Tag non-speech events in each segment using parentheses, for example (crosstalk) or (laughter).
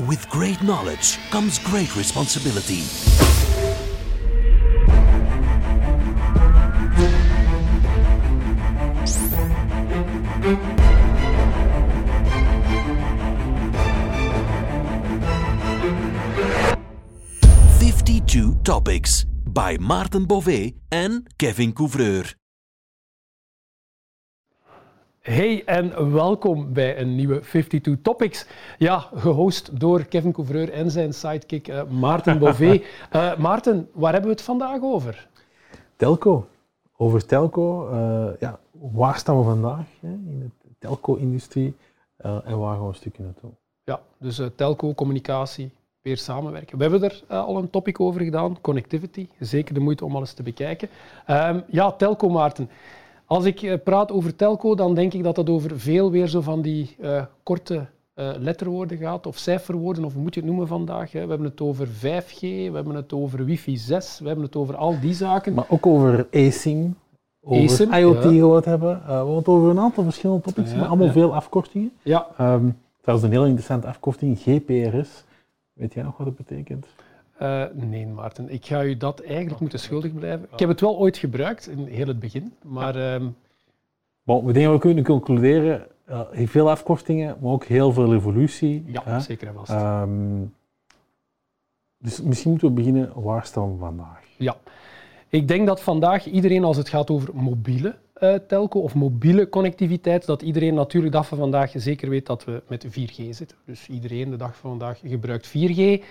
With great knowledge comes great responsibility. Fifty-two topics by Maarten Bové and Kevin Couvreur. Hey en welkom bij een nieuwe 52 Topics. Ja, gehost door Kevin Couvreur en zijn sidekick uh, Maarten Bové. Uh, (laughs) Maarten, waar hebben we het vandaag over? Telco. Over telco. Uh, ja, waar staan we vandaag hè, in de telco-industrie en waar gaan we een stukje naartoe? Ja, dus telco, communicatie, weer samenwerken. We hebben er al een topic over gedaan, connectivity. Zeker de moeite om alles te bekijken. Ehm, ja, telco, Maarten. Als ik eh, praat over telco, dan denk ik dat het over veel weer zo van die uh, korte uh, letterwoorden gaat, of cijferwoorden, of hoe moet je het noemen vandaag. Hè. We hebben het over 5G, we hebben het over wifi 6, we hebben het over al die zaken. Maar ook over eSIM, over ASIM, IoT ja. het hebben. Uh, we hebben het over een aantal verschillende topics, ja, maar allemaal ja. veel afkortingen. Ja. Um, trouwens, een heel interessante afkorting, GPRS. Weet jij nog wat het betekent? Uh, nee, Maarten. Ik ga u dat eigenlijk moeten schuldig blijven. Ik heb het wel ooit gebruikt, in heel het begin, maar... Ja. Um... Bon, we denken we kunnen concluderen, uh, veel afkortingen, maar ook heel veel evolutie. Ja, hè? zeker en vast. Um, dus misschien moeten we beginnen, waar staan we vandaag? Ja, ik denk dat vandaag iedereen, als het gaat over mobiele uh, telco of mobiele connectiviteit, dat iedereen natuurlijk de dag van vandaag zeker weet dat we met 4G zitten. Dus iedereen de dag van vandaag gebruikt 4G.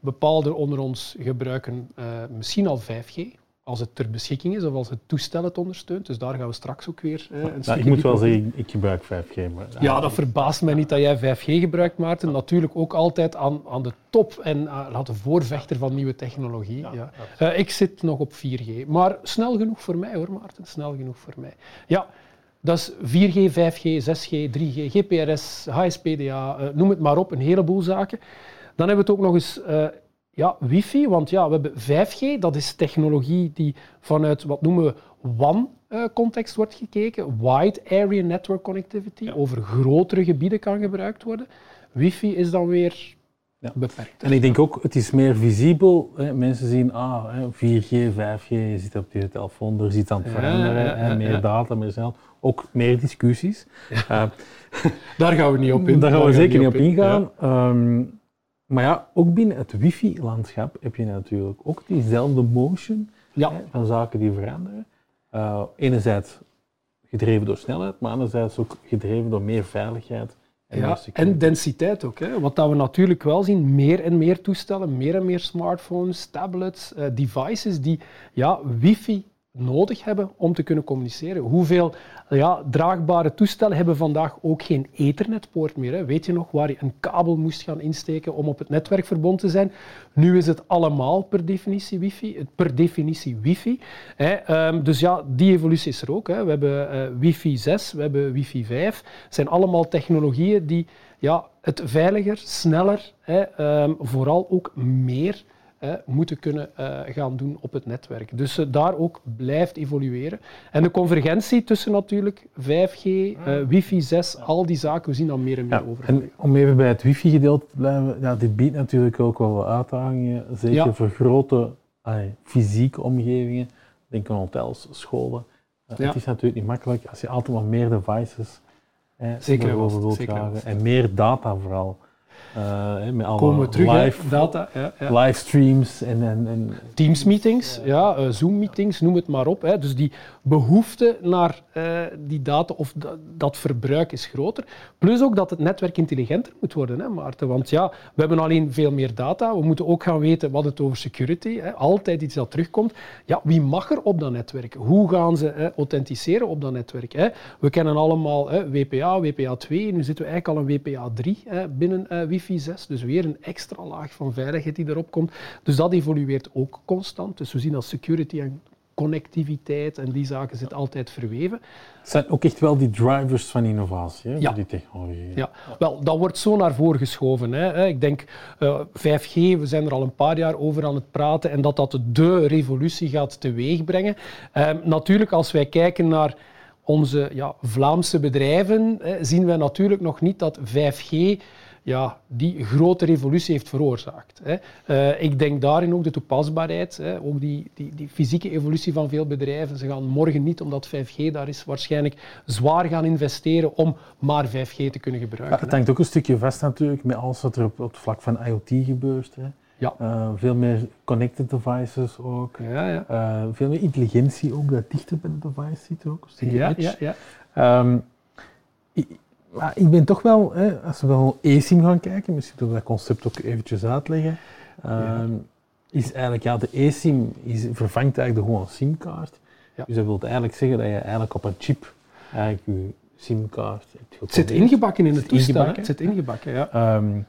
Bepaalde onder ons gebruiken uh, misschien al 5G, als het ter beschikking is of als het toestel het ondersteunt. Dus daar gaan we straks ook weer een nou, Ik moet wel zeggen, ik gebruik 5G. Maar, ja, dat verbaast mij niet dat jij 5G gebruikt, Maarten. Natuurlijk ook altijd aan, aan de top en uh, laten voorvechter van nieuwe technologie. Ja, ja. ik zit nog op 4G, maar snel genoeg voor mij hoor, Maarten. Snel genoeg voor mij. Ja, dat is 4G, 5G, 6G, 3G, GPRS, HSPDA, noem het maar op, een heleboel zaken. Dan hebben we het ook nog eens uh, ja, wifi, want ja, we hebben 5G, dat is technologie die vanuit wat noemen we WAN-context wordt gekeken, Wide Area Network Connectivity, over grotere gebieden kan gebruikt worden. Wifi is dan weer ja. beperkt. En ik denk ook, het is meer visibel. Hè. Mensen zien, ah, 4G, 5G, je zit op je telefoon, er zit aan het veranderen, ja, ja, meer data, meer snel. Ook meer discussies. Uh, (laughs) Daar gaan we niet op in. Daar gaan we zeker niet op ingaan. Um, maar ja, ook binnen het wifi-landschap heb je natuurlijk ook diezelfde motion ja. hè, van zaken die veranderen. Uh, enerzijds gedreven door snelheid, maar anderzijds ook gedreven door meer veiligheid. En, ja, en densiteit ook. Hè. Wat dat we natuurlijk wel zien, meer en meer toestellen, meer en meer smartphones, tablets, uh, devices die ja, wifi nodig hebben om te kunnen communiceren. Hoeveel ja, draagbare toestellen hebben vandaag ook geen ethernetpoort meer? Hè? Weet je nog waar je een kabel moest gaan insteken om op het netwerk verbonden te zijn? Nu is het allemaal per definitie wifi. Per definitie wifi. Hè? Um, dus ja, die evolutie is er ook. Hè? We hebben uh, wifi 6, we hebben wifi 5. Het zijn allemaal technologieën die ja, het veiliger, sneller, hè, um, vooral ook meer moeten kunnen uh, gaan doen op het netwerk. Dus uh, daar ook blijft evolueren. En de convergentie tussen natuurlijk 5G, uh, eh, wifi 6, al die zaken, we zien dan meer en meer ja, over. En om even bij het wifi-gedeelte te blijven, ja, dit biedt natuurlijk ook wel wat uitdagingen, zeker ja. voor grote fysieke omgevingen. Denk aan hotels, scholen. Ja. Het is natuurlijk niet makkelijk als je altijd maar meer devices zeker over wilt dragen en meer data vooral. Uh, met alle Komen we terug, live, data. Ja, ja. Livestreams en, en, en... Teams meetings, ja, uh, Zoom meetings, noem het maar op. Hè. Dus die behoefte naar uh, die data of dat verbruik is groter. Plus ook dat het netwerk intelligenter moet worden, hè, Maarten. Want ja, we hebben alleen veel meer data. We moeten ook gaan weten wat het over security, hè. altijd iets dat terugkomt. Ja, wie mag er op dat netwerk? Hoe gaan ze hè, authenticeren op dat netwerk? Hè? We kennen allemaal hè, WPA, WPA2, nu zitten we eigenlijk al een WPA3 hè, binnen wifi 6. Dus weer een extra laag van veiligheid die erop komt. Dus dat evolueert ook constant. Dus we zien dat security en connectiviteit en die zaken zitten altijd verweven. Het zijn ook echt wel die drivers van innovatie, hè, ja. die technologie. Ja. wel, dat wordt zo naar voren geschoven. Hè. Ik denk uh, eh, 5G, we zijn er al een paar jaar over aan het praten en dat dat de revolutie gaat teweegbrengen. Uh, natuurlijk, als wij kijken naar onze ja, Vlaamse bedrijven, zien wij natuurlijk nog niet dat 5G ja, die grote revolutie heeft veroorzaakt. Hè. Uh, ik denk daarin ook de toepasbaarheid, hè, ook die, die, die, fysieke evolutie van veel bedrijven. Ze gaan morgen niet, omdat 5G daar is, waarschijnlijk zwaar gaan investeren om maar 5G te kunnen gebruiken. Ja, het hangt ook een stukje vast natuurlijk met alles wat er op, op het vlak van IoT gebeurt. Hè. Ja. Uh, veel meer connected devices ook. Ja, ja. Uh, veel meer intelligentie ook, dat dichter bij de device zit ook. Ja, ja, ja. Um, maar ik ben toch wel, hè, als we wel eSIM gaan kijken, misschien we dat concept ook eventjes uitleggen. Ehm, is eigenlijk, ja, de eSIM is, vervangt eigenlijk de gewone SIM-kaart. Ja. Dus dat wil eigenlijk zeggen dat je eigenlijk op een chip eigenlijk je SIM-kaart hebt Het zit ingebakken in het toestel, het zit ingebakken, ja. Um,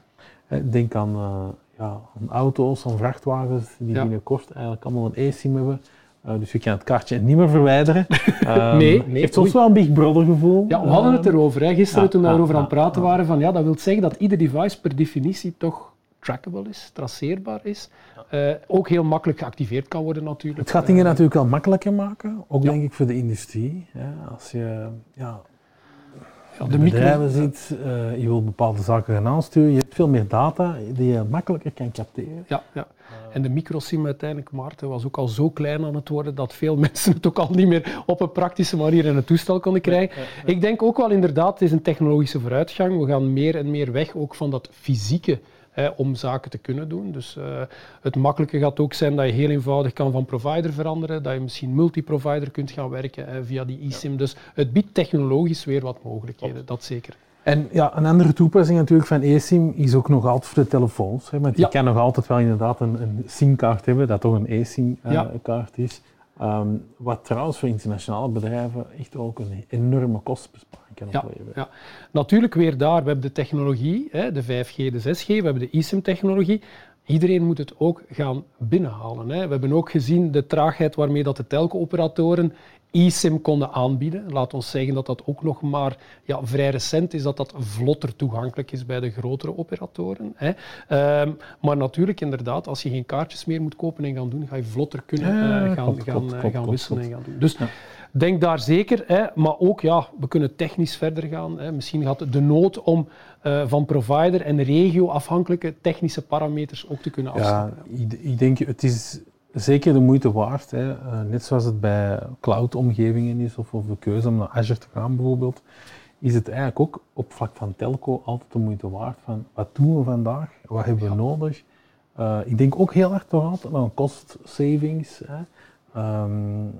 denk aan, uh, ja, aan auto's, aan vrachtwagens die binnenkort eigenlijk allemaal een eSIM hebben. Uh, dus je kan het kaartje niet meer verwijderen. Um, (laughs) nee, nee. Heeft soms wel een Big Brother gevoel. Ja, we hadden het erover. Hè. Gisteren toen we erover aan het praten waren. Van, ja, dat wil zeggen dat ieder device per definitie toch trackable is, traceerbaar is. Uh, ook heel makkelijk geactiveerd kan worden natuurlijk. Het gaat dingen natuurlijk wel makkelijker maken. Ook denk ik voor de industrie. Als je ja, de bedrijven ziet, uh, je wilt bepaalde zaken gaan aansturen, je hebt veel meer data die je makkelijker kan capteren. Ja, ja. En de microsim uiteindelijk, Maarten, was ook al zo klein aan het worden dat veel (laughs) mensen het ook al niet meer op een praktische manier in het toestel konden krijgen. Ik denk ook wel inderdaad, het is een technologische vooruitgang. We gaan meer en meer weg ook van dat fysieke om zaken te kunnen doen. Dus uh, het makkelijke gaat ook zijn dat je heel eenvoudig kan van provider veranderen, dat je misschien multi-provider kunt gaan werken via die eSIM. Dus het biedt technologisch weer wat mogelijkheden, dat zeker. En ja, een andere toepassing natuurlijk van eSIM is ook nog altijd voor de telefoons. Hè, want je kan nog altijd wel inderdaad een, een SIM-kaart hebben, dat toch een eSIM-kaart uh, is. Um, wat trouwens voor internationale bedrijven echt ook een enorme kan opleveren. Ja, Natuurlijk weer daar, we hebben de technologie, hè, de 5G, de 6G, we hebben de eSIM-technologie. Iedereen moet het ook gaan binnenhalen. Hè. We hebben ook gezien de traagheid waarmee dat de telco-operatoren eSIM konden aanbieden. Laat ons zeggen dat dat ook nog maar ja, vrij recent is, dat dat vlotter toegankelijk is bij de grotere operatoren. Hè. Um, maar natuurlijk, inderdaad, als je geen kaartjes meer moet kopen en gaan doen, ga je vlotter kunnen uh, gaan, gaan, eh, gaan wisselen en gaan doen. Dus denk daar zeker, hè, maar ook, ja, we kunnen technisch verder gaan. Hè. Misschien gaat de nood om uh, van provider en regio-afhankelijke technische parameters ook te kunnen afstemmen. Ja, ik, ik denk, het is zeker de moeite waard. Hè. Uh, net zoals het bij cloud-omgevingen is, of, of de keuze om naar Azure te gaan bijvoorbeeld, is het eigenlijk ook op vlak van telco altijd de moeite waard van wat doen we vandaag, wat hebben we nodig. Uh, ik denk ook heel erg toch altijd aan cost savings. Hè. Um,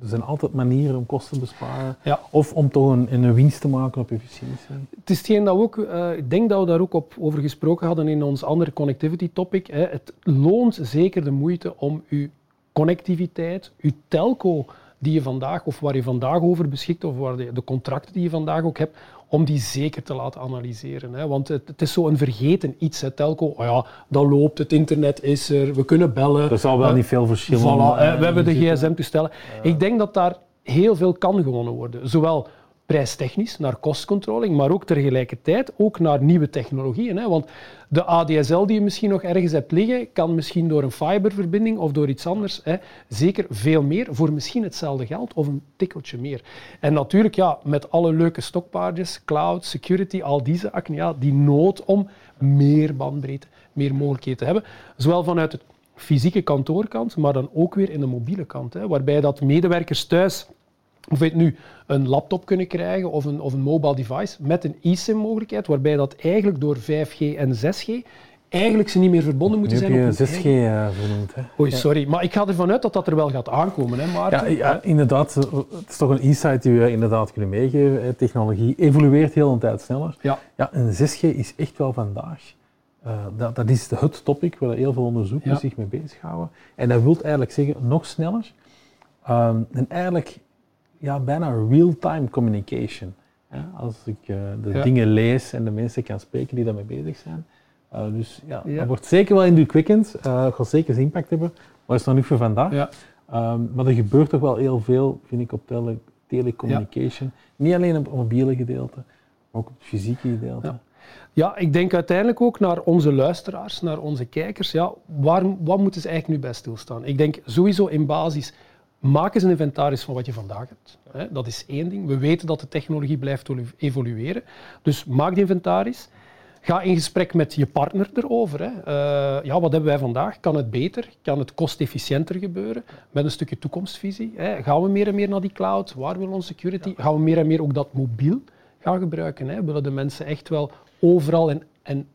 er zijn altijd manieren om kosten te besparen. Ja. Of om toch een, een winst te maken op efficiëntie. Het is hetgeen dat we ook, uh, ik denk dat we daar ook op over gesproken hadden in ons andere connectivity topic. Hè. Het loont zeker de moeite om uw connectiviteit, uw telco die je vandaag, of waar je vandaag over beschikt, of waar de, de contracten die je vandaag ook hebt, om die zeker te laten analyseren. Hè. Want het, het is zo'n vergeten iets. Hè. Telco, oh ja, dat loopt, het internet is er, we kunnen bellen. Er zal wel niet veel verschil zijn. Voilà, we hebben de gsm-toestellen. Ik denk dat daar heel veel kan gewonnen worden. Zowel prijstechnisch naar kostcontrolling, maar ook tegelijkertijd ook naar nieuwe technologieën. Hè? Want de ADSL die je misschien nog ergens hebt liggen, kan misschien door een fiberverbinding of door iets anders hè, zeker veel meer voor misschien hetzelfde geld of een tikkeltje meer. En natuurlijk, ja, met alle leuke stokpaardjes, cloud, security, al die zaken, ja, die nood om meer bandbreedte, meer mogelijkheden te hebben, zowel vanuit het fysieke kantoorkant, maar dan ook weer in de mobiele kant, hè, waarbij dat medewerkers thuis of het nu een laptop kunnen krijgen of een, of een mobile device met een eSIM-mogelijkheid, waarbij dat eigenlijk door 5G en 6G eigenlijk ze niet meer verbonden moeten zijn. op 6G uh, vernoemd. Hè? Oei, sorry. Maar ik ga ervan uit dat dat er wel gaat aankomen, hè, Maarten? Ja, ja, inderdaad. Het is toch een insight die we inderdaad kunnen meegeven. Technologie evolueert heel een tijd sneller. Ja. Ja, en 6G is echt wel vandaag... Uh, dat, dat is het topic waar heel veel onderzoekers zich mee bezighouden. En dat wil eigenlijk zeggen nog sneller. Um, en eigenlijk ja, bijna real-time communication. als ik uh, de dingen lees en de mensen kan spreken die daarmee bezig zijn. Uh, dus ja, dat wordt zeker wel indrukwekkend. Uh, gaat zeker impact hebben, maar is nog niet voor vandaag. Ja. Um, maar er gebeurt toch wel heel veel, vind ik, op tele telecommunication. Niet alleen op het mobiele gedeelte, maar ook op het fysieke gedeelte. Ja, ik denk uiteindelijk ook naar onze luisteraars, naar onze kijkers. Ja, waar, wat moeten ze eigenlijk nu bij stilstaan? Ik denk sowieso in basis Maak eens een inventaris van wat je vandaag hebt. Dat is één ding. We weten dat de technologie blijft evolueren. Dus maak die inventaris. Ga in gesprek met je partner erover. Hè. Uh, ja, wat hebben wij vandaag? Kan het beter? Kan het kostefficiënter gebeuren? Met een stukje toekomstvisie. Hè. Gaan we meer en meer naar die cloud? Waar wil onze security? Gaan we meer en meer ook dat mobiel gaan gebruiken? Hè? Willen de mensen echt wel overal en, en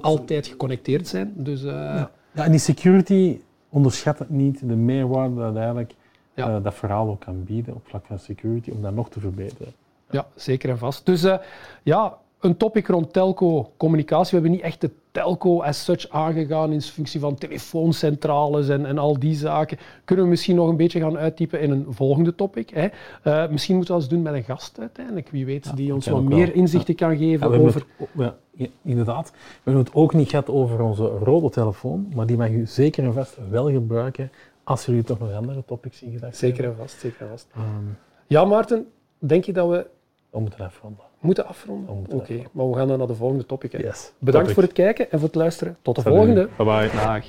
altijd geconnecteerd zijn? Dus, uh, ja. ja, en die security onderschat het niet, de meerwaarde dat eigenlijk uh, dat verhaal ook kan bieden op vlak van security, om dat nog te verbeteren. Ja, zeker en vast. Dus uh, ja, een topic rond telco-communicatie. We hebben niet echt de telco as such aangegaan in functie van telefooncentrales en, en al die zaken. Kunnen we misschien nog een beetje gaan uittypen in een volgende topic. Hè. Uh, misschien moeten we dat eens doen met een gast uiteindelijk. Wie weet, die ons wat meer inzichten kan geven over... Het, ja, inderdaad. We hebben het ook niet gehad over onze rode telefoon, maar die mag u zeker en vast wel gebruiken als jullie toch nog andere topics zien gedacht Zeker en vast, zeker en vast. Um, ja, Maarten, denk je dat we... We moeten afronden. Moeten afronden? Oké, maar we gaan dan naar de volgende topic. Yes. Bedankt voor het kijken en voor het luisteren. Tot de volgende. Bye bye. Dag.